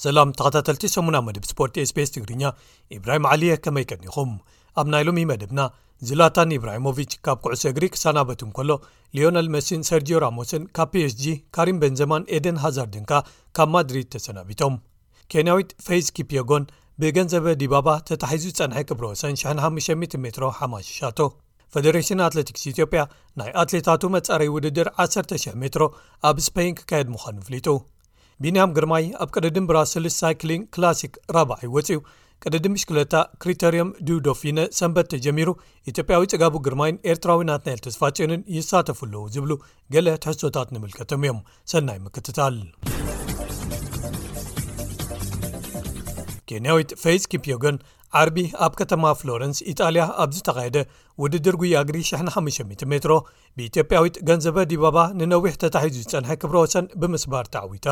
ሰላም ተኸታተልቲ ሰሙና መድብ ስፖርት ስቤስ ትግርኛ ኢብራሂም ዓሊየ ከመይ ቀኒኹም ኣብ ናይ ሎሚ መደብና ዝላታን ኢብራሂሞቪች ካብ ኩዕሶ እግሪ ክሳናበት እንከሎ ሊዮነል መሲን ሰርጂዮ ራሞስን ካብ ፒስg ካሪም ቤንዘማን ኤደን ሃዛርድን ከኣ ካብ ማድሪድ ተሰናቢቶም ኬንያዊት ፈይስ ኪፕዮጎን ብገንዘበ ዲባባ ተታሒዙ ዝጸንሐ ክብሮ ወሰን 1500 ሜትሮ ሓማሽሻቶ ፈደሬሽን ኣትለቲክስ ኢትዮጵያ ናይ ኣትሌታቱ መጻረይ ውድድር 10,00 ሜትሮ ኣብ ስፐይን ክካየድ ምዃኑ ፍሊጡ ቢንያም ግርማይ ኣብ ቅድድም ብራስልስ ሳይክሊንግ ክላሲክ ራብዓይ ወጺኡ ቅድድም ብሽክለታ ክሪተርየም ዲው ዶፊነ ሰንበት ተጀሚሩ ኢትዮጵያዊ ጽጋቡ ግርማይን ኤርትራዊ ናትናኤል ተስፋጽዮንን ይሳተፉ ኣለዉ ዝብሉ ገለ ትሕዝቶታት ንምልከቶም እዮም ሰናይ ምክትታል ኬንያዊት ፈይስ ኪፕዮገን ዓርቢ ኣብ ከተማ ፍሎረንስ ኢጣልያ ኣብ ዝተኻየደ ውድድር ጉያግሪ 1500 ሜትሮ ብኢትዮጵያዊት ገንዘበ ዲባባ ንነዊሕ ተታሒዙ ዝጸንሐ ክብረ ወሰን ብምስባር ተዓዊታ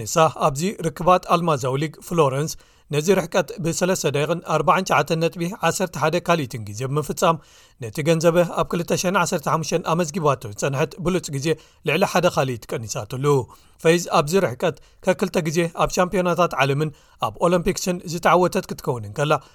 ንሳ ኣብዚ ርክባት ኣልማዛዊ ሊግ ፍሎረንስ ነዚ ርሕቀት ብ3 ደቂቕን 49 ነጥቢ 11 ካልኢትን ግዜ ብምፍጻም ነቲ ገንዘበ ኣብ 215 ኣመዝጊባቶ ዝጸንሐት ብሉፅ ግዜ ልዕሊ ሓደ ካልኢት ቀኒሳትሉ ፈይዝ ኣብዚ ርሕቀት ከክልተ ግዜ ኣብ ሻምፒዮናታት ዓለምን ኣብ ኦሎምፒክስን ዝተዓወተት ክትከውን እንከላ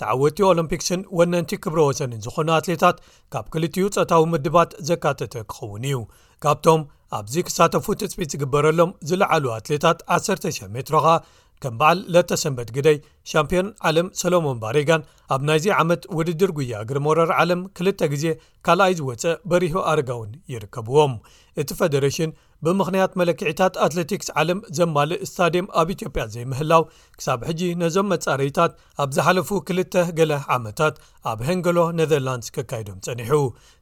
ተዓወቲ ኦሎምፒክስን ወነንቲ ክብረ ወሰንን ዝኾኑ ኣትሌታት ካብ ክልትኡ ጸታዊ ምድባት ዘካተተ ክኸውን እዩ ካብቶም ኣብዚ ክሳተፉ ትፅቢት ዝግበረሎም ዝለዓሉ ኣትሌታት 1,00 ሜትሮ ኸኣ ከም በዓል ለተሰንበት ግደይ ሻምፒዮን ዓለም ሰሎሞን ባሬጋን ኣብ ናይዚ ዓመት ውድድር ጉያ እግሪ ሞረር ዓለም ክልተ ግዜ ካልኣይ ዝወፀ በሪሁ ኣርጋውን ይርከብዎም እቲ ፈደሬሽን ብምኽንያት መለክዒታት ኣትለቲክስ ዓለም ዘማልእ ስታድየም ኣብ ኢትዮጵያ ዘይምህላው ክሳብ ሕጂ ነዞም መፃረይታት ኣብ ዝሓለፉ ክልተ ገለ ዓመታት ኣብ ሄንገሎ ነዘርላንድስ ከካይዶም ጸኒሑ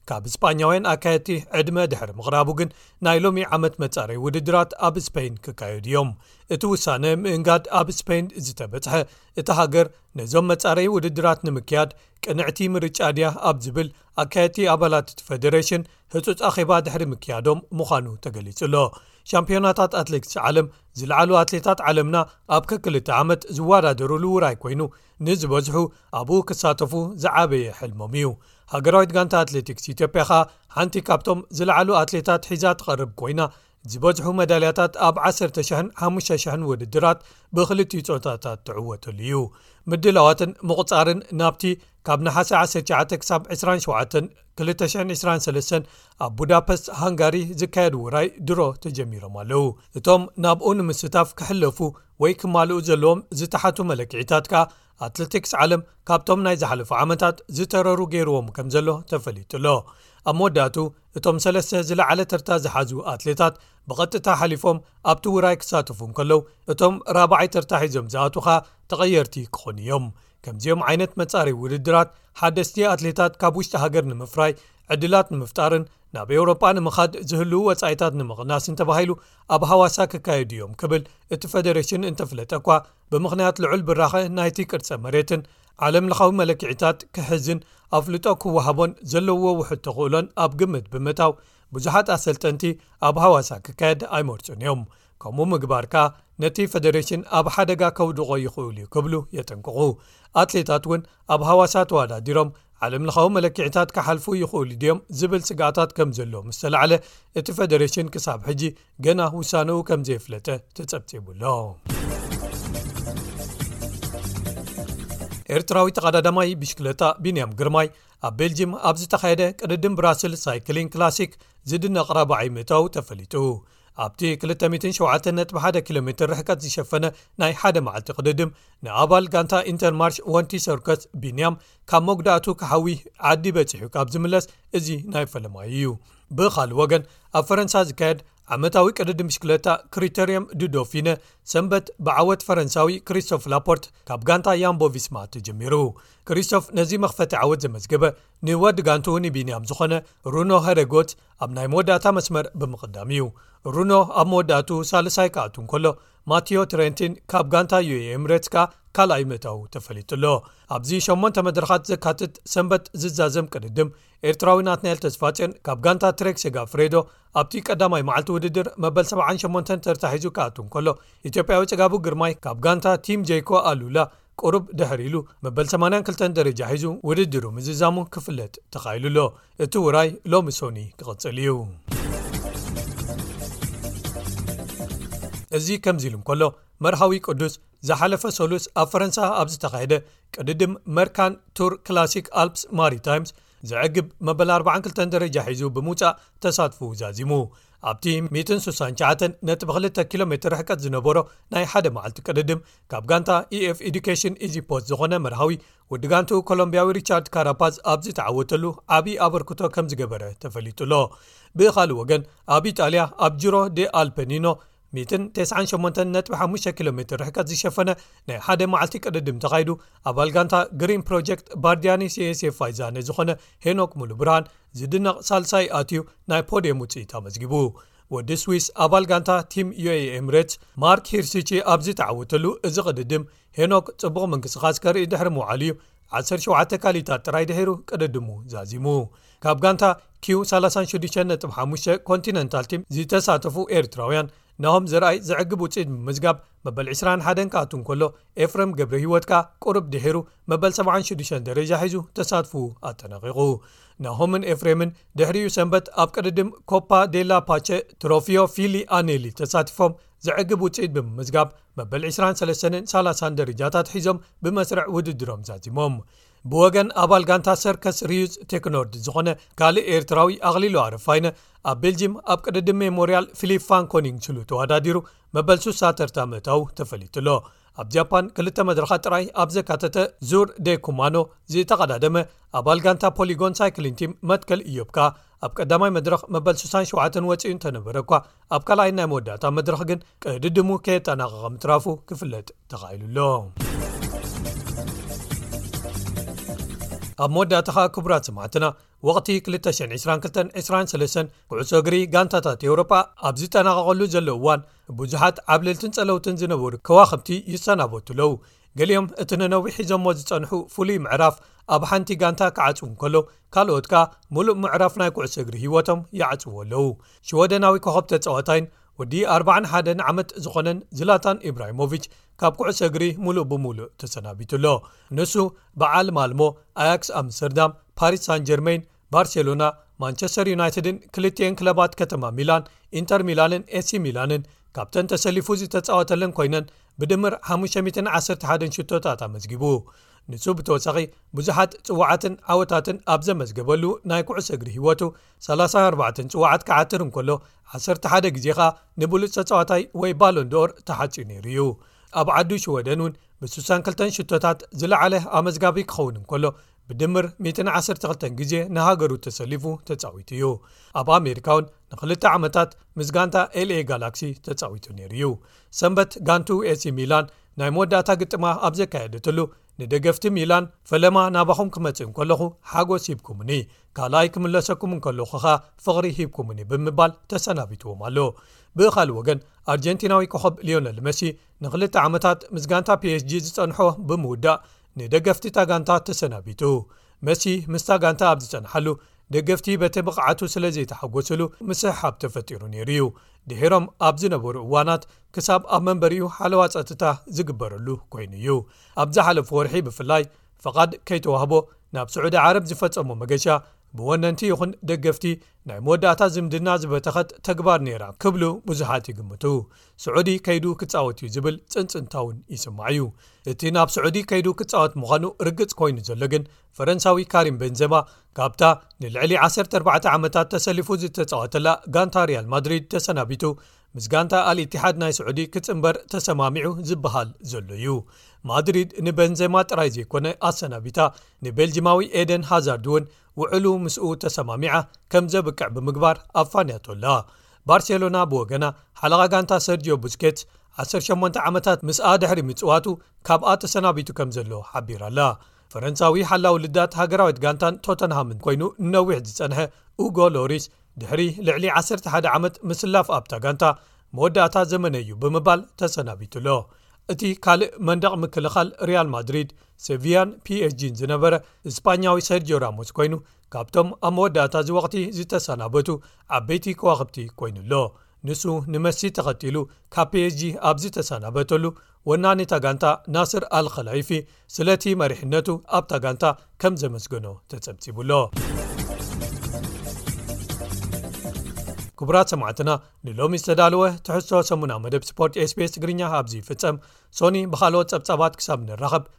ካብ እስጳኛውያን ኣካየድቲ ዕድመ ድሕሪ ምቕራቡ ግን ናይ ሎሚ ዓመት መጻረይ ውድድራት ኣብ ስፐይን ክካየዱ እዮም እቲ ውሳነ ምእንጋድ ኣብ ስፐይን ዝተበጽሐ እቲ ሃገር ነዞም መጻረይ ውድድራት ንምክያድ ቅንዕቲ ምርጫ ድያ ኣብ ዝብል ኣካየድቲ ኣባላት እቲ ፈደሬሽን ህፁፅ ኣኼባ ድሕሪ ምክያዶም ምዃኑ ተገሊጹ ኣሎ ሻምፒዮናታት ኣትሌቲክስ ዓለም ዝለዓሉ ኣትሌታት ዓለምና ኣብ ከክልተ ዓመት ዝወዳደሩሉ ውራይ ኮይኑ ንዝበዝሑ ኣብኡ ክሳተፉ ዝዓበየ ሕልሞም እዩ ሃገራዊት ጋንታ ኣትሌቲክስ ኢትዮጵያ ከኣ ሓንቲ ካብቶም ዝለዓሉ ኣትሌታት ሒዛ ትቐርብ ኮይና ዝበዝሑ መዳልያታት ኣብ ዓሰርተ ሽሕን ሓሙሽተ ሽሕን ውድድራት ብክልቲኡ ፆታታት ትዕወተሉ እዩ። ምድላዋትን ምቝፃርን ናብቲ ካብ ነሓሰ 19 ክሳብ 27 2023 ኣብ ቡዳፐስት ሃንጋሪ ዝካየድ ውራይ ድሮ ተጀሚሮም ኣለው። እቶም ናብኡ ንምስታፍ ክሕለፉ ወይ ክማልኡ ዘለዎም ዝተሓቱ መለክዒታት ከኣ ኣትለቲክስ ዓለም ካብቶም ናይ ዝሓለፉ ዓመታት ዝተረሩ ገይርዎም ከም ዘሎ ተፈሊጡ ኣሎ ኣብ መወዳእቱ እቶም ሰለስተ ዝለዓለ ተርታ ዝሓዙ ኣትሌታት ብቐጥታ ሓሊፎም ኣብቲ ውራይ ክሳተፉ እንከለዉ እቶም ራብዓይ ተርታ ሒዞም ዝኣትኻ ተቐየርቲ ክኾኑ እዮም ከምዚኦም ዓይነት መጻርይ ውድድራት ሓደስቲ ኣትሌታት ካብ ውሽጢ ሃገር ንምፍራይ ዕድላት ንምፍጣርን ናብ ኤውሮጳ ንምኻድ ዝህልው ወጻኢታት ንምቕናስን ተባሂሉ ኣብ ሃዋሳ ክካየዱ እዮም ክብል እቲ ፈደሬሽን እንተፍለጠ እኳ ብምኽንያት ልዑል ብራኸ ናይቲ ቅርጸ መሬትን ዓለምለኻዊ መለክዒታት ክሕዝን ኣፍልጦ ክወሃቦን ዘለዉዎ ውሑድ ተኽእሎን ኣብ ግምት ብምእታው ብዙሓት ኣሰልጠንቲ ኣብ ሃዋሳ ክካየድ ኣይመርጹን እዮም ከምኡ ምግባር ከኣ ነቲ ፈደሬሽን ኣብ ሓደጋ ከውድቖ ይኽእሉ እዩ ክብሉ የጠንቅቑ ኣትሌታት እውን ኣብ ሃዋሳ ተዋዳዲሮም ዓለምለኻዊ መለክዒታት ክሓልፉ ይኽእሉ ድዮም ዝብል ስግኣታት ከም ዘለዎ ምስ ተላዕለ እቲ ፈደሬሽን ክሳብ ሕጂ ገና ውሳነኡ ከም ዘየፍለጠ ተጸብጺቡሎ። ኤርትራዊ ተቓዳዳማይ ብሽክለታ ቢንያም ግርማይ ኣብ ቤልጅም ኣብ ዝተኻየደ ቅድድም ብራስል ሳይክሊን ክላሲክ ዝድነ ኣቕራባዓይ ምእታው ተፈሊጡ ኣብቲ 27.1 ኪ ሜ ርሕቀት ዝሸፈነ ናይ ሓደ መዓልቲ ቅድድም ንኣባል ጋንታ ኢንተርማርሽ ወንቲ ሰርኮስ ቢንያም ካብ መጉዳእቱ ክሓዊ ዓዲ በጺሑ ካብ ዝምለስ እዚ ናይ ፈለማይ እዩ ብኻልእ ወገን ኣብ ፈረንሳ ዝካየድ ዓመታዊ ቅድዲ ምሽክለታ ክሪተርየም ድዶፊነ ሰንበት ብዓወት ፈረንሳዊ ክሪስቶፍ ላፖርት ካብ ጋንታ ያምቦቪስማ ተጀሚሩ ክሪስቶፍ ነዚ መኽፈቲ ዓወት ዘመዝገበ ንወዲ ጋንቱው ንቢንያም ዝኾነ ሩኖ ሃረጎት ኣብ ናይ መወዳእታ መስመር ብምቕዳም እዩ ሩኖ ኣብ መወዳእቱ ሳልሳይ ክኣቱ እንከሎ ማቴዮ ትረንቲን ካብ ጋንታ ዩ ኤምሬት ካ ካልኣይ ምእታው ተፈሊጡ ኣሎ ኣብዚ 8 መድረኻት ዘካትት ሰንበት ዝዛዘም ቅድድም ኤርትራዊ ናትናኤል ተስፋጽዮን ካብ ጋንታ ትሬክ ሴጋ ፍሬዶ ኣብቲ ቀዳማይ መዓልቲ ውድድር መበል 78 ተርታ ሒዙ ክኣቱ እንከሎ ኢትዮጵያዊ ጽጋቡ ግርማይ ካብ ጋንታ ቲም ጀይኮ ኣሉላ ቅሩብ ድሕር ኢሉ መበል 82 ደረጃ ሒዙ ውድድሩ ምዝዛሙ ክፍለጥ ተኻኢሉ ኣሎ እቲ ውራይ ሎሚ ሶኒ ክቕጽል እዩ እዚ ከምዚ ኢሉ እንከሎ መርሃዊ ቅዱስ ዝሓለፈ ሰሉስ ኣብ ፈረንሳ ኣብ ዝተኻየደ ቅድድም መርካን ቱር ክላሲክ ኣልፕስ ማሪታይምስ ዘዕግብ መበል 42 ደረጃ ሒዙ ብምውፃእ ተሳትፉ ዛዚሙ ኣብቲ 169 ነጥ ብ2 ኪሎ ሜር ርሕቀት ዝነበሮ ናይ ሓደ መዓልቲ ቅድድም ካብ ጋንታ eኤf ኤዱኬሽን ኢዚፖስ ዝኾነ መርሃዊ ውዲ ጋንቱ ኮሎምብያዊ ሪቻርድ ካራፓዝ ኣብዚ ተዓወተሉ ዓብዪ ኣበርክቶ ከም ዝገበረ ተፈሊጡ ኣሎ ብኻልእ ወገን ኣብ ኢጣልያ ኣብ ጅሮ ደ ኣልፐኒኖ 198.5 ኪሎ ሜር ርሕቀት ዝሸፈነ ናይ ሓደ መዓልቲ ቅድድም ተኻይዱ ኣባል ጋንታ ግሪን ፕሮጀክት ባርድያኒ ሴሴ ፋይዛነ ዝኾነ ሄኖክ ሙሉ ብርሃን ዝድነቕ ሳልሳይ ኣትዩ ናይ ፖድየም ውፅኢት ኣመዝጊቡ ወዲ ስዊስ ኣባል ጋንታ ቲም ዩa ኤምሬት ማርክ ሂርሲቺ ኣብዚ ተዓወተሉ እዚ ቅድድም ሄኖክ ፅቡቕ ምንቅስቓስ ከርኢ ድሕሪ ምውዓሉ እዩ ዓሰርተ ሸውዓተ ካልኢታት ጥራይ ድሒሩ ቅድድሙ ዛዚሙ። ካብ ጋንታ ኪው ሳላሳን ሽዱሽተን ነጥብ ሓሙሽተ ኮንቲነንታል ቲም ዝተሳተፉ ኤርትራውያን ናሆም ዘርኣይ ዘዕግብ ውጽኢት ብምምዝጋብ መበል ዕስራን ሓደን ክኣቱ እንከሎ ኤፍረም ገብረ ህይወት ከኣ ቁሩብ ድሒሩ መበል ሰብዓን ሽዱሽተን ደረጃ ሒዙ ተሳትፉ ኣጠናቒቑ። ናሆምን ኤፍሬምን ድሕሪኡ ሰንበት ኣብ ቅድድም ኮፓ ዴላ ፓቸ ትሮፊዮ ፊሊ ኣኔሊ ተሳቲፎም ዘዕግብ ውጽኢት ብምምዝጋብ መበል ዕስራን ሰለሰንን ሳላሳን ደረጃታት ሒዞም ብመስርዕ ውድድሮም ዛዚሞም ብወገን ኣባል ጋንታ ሰርከስ ርዩፅ ቴክኖርድ ዝኾነ ካልእ ኤርትራዊ ኣቕሊሉ ኣረፋይነ ኣብ ቤልጂም ኣብ ቅድዲ ሜሞርያል ፊሊፕ ፋንኮኒንግ ችሉ ተዋዳዲሩ መበል ሱሳ ተርታ ምእታው ተፈሊጡሎ ኣብ ጃፓን ክልተ መድረኻት ጥራይ ኣብ ዘካተተ ዙር ደኩማኖ ዝተቐዳደመ ኣባል ጋንታ ፖሊጎን ሳይክሊንቲም መትከል እዮብካ ኣብ ቀዳማይ መድረኽ መበል ስሳን ሸውዓተን ወጺኡ እንተነበረ እኳ ኣብ ካልኣይን ናይ መወዳእታ መድረኽ ግን ቅድድሙ ከየጠናቐቐ ምትራፉ ክፍለጥ ተኻኢሉ ኣሎ። ኣብ መወዳእታ ኸኣ ክቡራት ሰማዕትና ወቕቲ 222 23 ኩዕሶ እግሪ ጋንታታት ኤውሮጳ ኣብ ዝጠናቐቐሉ ዘሎ እዋን ብዙሓት ዓብለልትን ጸለውትን ዝነበሩ ከዋኸምቲ ይሰናበቱ ኣለዉ ገሊኦም እቲ ንነዊሕ ሒዞሞ ዝጸንሑ ፍሉይ ምዕራፍ ኣብ ሓንቲ ጋንታ ክዓጽው እንከሎ ካልኦት ከኣ ምሉእ ምዕራፍ ናይ ኩዕሶ እግሪ ህይወቶም ይዓጽዎ ኣለዉ ሽወደናዊ ኮኸብ ተጻዋታይን ወዲ 41 ዓመት ዝኾነን ዝላታን ኢብራሂሞቪች ካብ ኩዕሶ እግሪ ምሉእ ብምሉእ ተሰናቢቱ ኣሎ ንሱ ብዓል ማልሞ ኣያክስ ኣምስተርዳም ፓሪስ ሳን ጀርመይን ባርሴሎና ማንቸስተር ዩናይትድን ክልቲኤን ክለባት ከተማ ሚላን ኢንተር ሚላንን ኤሲ ሚላንን ካብተን ተሰሊፉ ዝተፃወተለን ኮይነን ብድምር 511 ሽቶታት ኣመዝጊቡ ንሱ ብተወሳኺ ብዙሓት ፅዋዓትን ዓወታትን ኣብ ዘመዝገበሉ ናይ ኩዕሶ እግሪ ህይወቱ 34 ፅዋዓት ክዓትር እንከሎ 11 ግዜ ኸኣ ንብሉፅ ተፃዋታይ ወይ ባሎንዶር ተሓፅ ነይሩ እዩ ኣብ ዓዱ ሽወደን እውን ብ62 ሽቶታት ዝለዓለ ኣመዝጋቢ ክኸውን እንከሎ ብድምር ሚእትን ዓሰርተ ክልተን ግዜ ንሃገሩ ተሰሊፉ ተጻዊቱ እዩ። ኣብ ኣሜሪካ'ውን ንኽልተ ዓመታት ምስ ጋንታ ኤልኤ ጋላክሲ ተጻዊቱ ነይሩ እዩ። ሰንበት ጋንትኡ ኤሲ ሚላን ናይ መወዳእታ ግጥማ ኣብ ዘካየደትሉ ንደገፍቲ ሚላን ፈለማ ናባኹም ክመጽእ እንከለኹ ሓጎስ ሂብኩምኒ ካልኣይ ክምለሰኩም እንከለኹ ከኣ ፍቕሪ ሂብኩምኒ ብምባል ተሰናቢትዎም ኣሎ። ብኻልእ ወገን ኣርጀንቲናዊ ኮኾብ ሊዮነል መሲ ንኽልተ ዓመታት ምስ ጋንታ ፒኤስጂ ዝጸንሖ ብምውዳእ ንደገፍቲ እታ ጋንታ ተሰናቢቱ። መሲ ምስታ ጋንታ ኣብ ዝጸንሓሉ፣ ደገፍቲ በቲ ብቕዓቱ ስለ ዘይተሓጎስሉ ምስሕሓብ ተፈጢሩ ነይሩ'ዩ። ድሒሮም ኣብ ዝነበሩ እዋናት ክሳብ ኣብ መንበሪኡ ሓለዋ ጸጥታ ዝግበረሉ ኰይኑ'ዩ። ኣብ ዝሓለፉ ወርሒ ብፍላይ ፍቓድ ከይተዋህቦ ናብ ስዑዲ ዓረብ ዝፈጸሞ መገሻ ብወነንቲ ይዅን ደገፍቲ ናይ መወዳእታ ዝምድና ዝበተኸት ተግባር ነይራ ክብሉ ብዙሓት ይግምቱ። ስዑዲ ከይዱ ክጻወት እዩ ዝብል ጽንጽንታ'ውን ይስማዕ እዩ። እቲ ናብ ስዑዲ ከይዱ ክጻወት ምዃኑ ርግጽ ኮይኑ ዘሎ ግን ፈረንሳዊ ካሪም በንዘማ ካብታ ንልዕሊ ዓሰርተ ኣርባዕተ ዓመታት ተሰሊፉ ዝተጻወተላ ጋንታ ሪያል ማድሪድ ተሰናቢቱ ምስ ጋንታ ኣልኢትሓድ ናይ ስዑዲ ክጽምበር ተሰማሚዑ ዝበሃል ዘሎ እዩ ማድሪድ ንበንዘማ ጥራይ ዘይኮነ ኣሰናቢታ ንቤልጂማዊ ኤደን ሃዛርድ እውን ውዕሉ ምስኡ ተሰማሚዓ ከም ዘብቅዕ ብምግባር ኣፋንያቶ ኣላ ባርሴሎና ብወገና ሓለቓ ጋንታ ሰርጅዮ ቡስኬት 18 ዓመታት ምስኣ ድሕሪ ምጽዋቱ ካብኣ ተሰናቢቱ ከም ዘሎ ሓቢራ ኣላ ፈረንሳዊ ሓላዊ ልዳት ሃገራዊት ጋንታን ቶተንሃምን ኮይኑ ንነዊሕ ዝጸንሐ ኡጎ ሎሪስ ድሕሪ ልዕሊ 11 ዓመት ምስላፍ ኣብታ ጋንታ መወዳእታ ዘመነ እዩ ብምባል ተሰናቢቱ ኣሎ እቲ ካልእ መንደቕ ምክልኻል ሪያል ማድሪድ ሰቪያን ፒስጂን ዝነበረ እስፓኛዊ ሰርጅዮ ራሞስ ኮይኑ ካብቶም ኣብ መወዳእታ እዚ ወቕቲ ዝተሰናበቱ ዓበይቲ ከዋኽብቲ ኮይኑ ኣሎ። ንሱ ንመሲ ተኸቲሉ ካብ ፒኤስጂ ኣብ ዝተሰናበተሉ፣ ወናኒ እታ ጋንታ ናስር ኣል ኸላይፊ ስለቲ መሪሕነቱ ኣብታ ጋንታ ከም ዘመስገኖ ተጸብጺቡ ኣሎ። ክቡራት ሰማዕትና ንሎሚ ዝተዳለወ ትሕዝቶ ሰሙናዊ መደብ ስፖርት ስbs ትግርኛ ኣብዚ ይፍጸም። ሶኒ ብኻልኦት ጸብጻባት ክሳብ ንራኸብ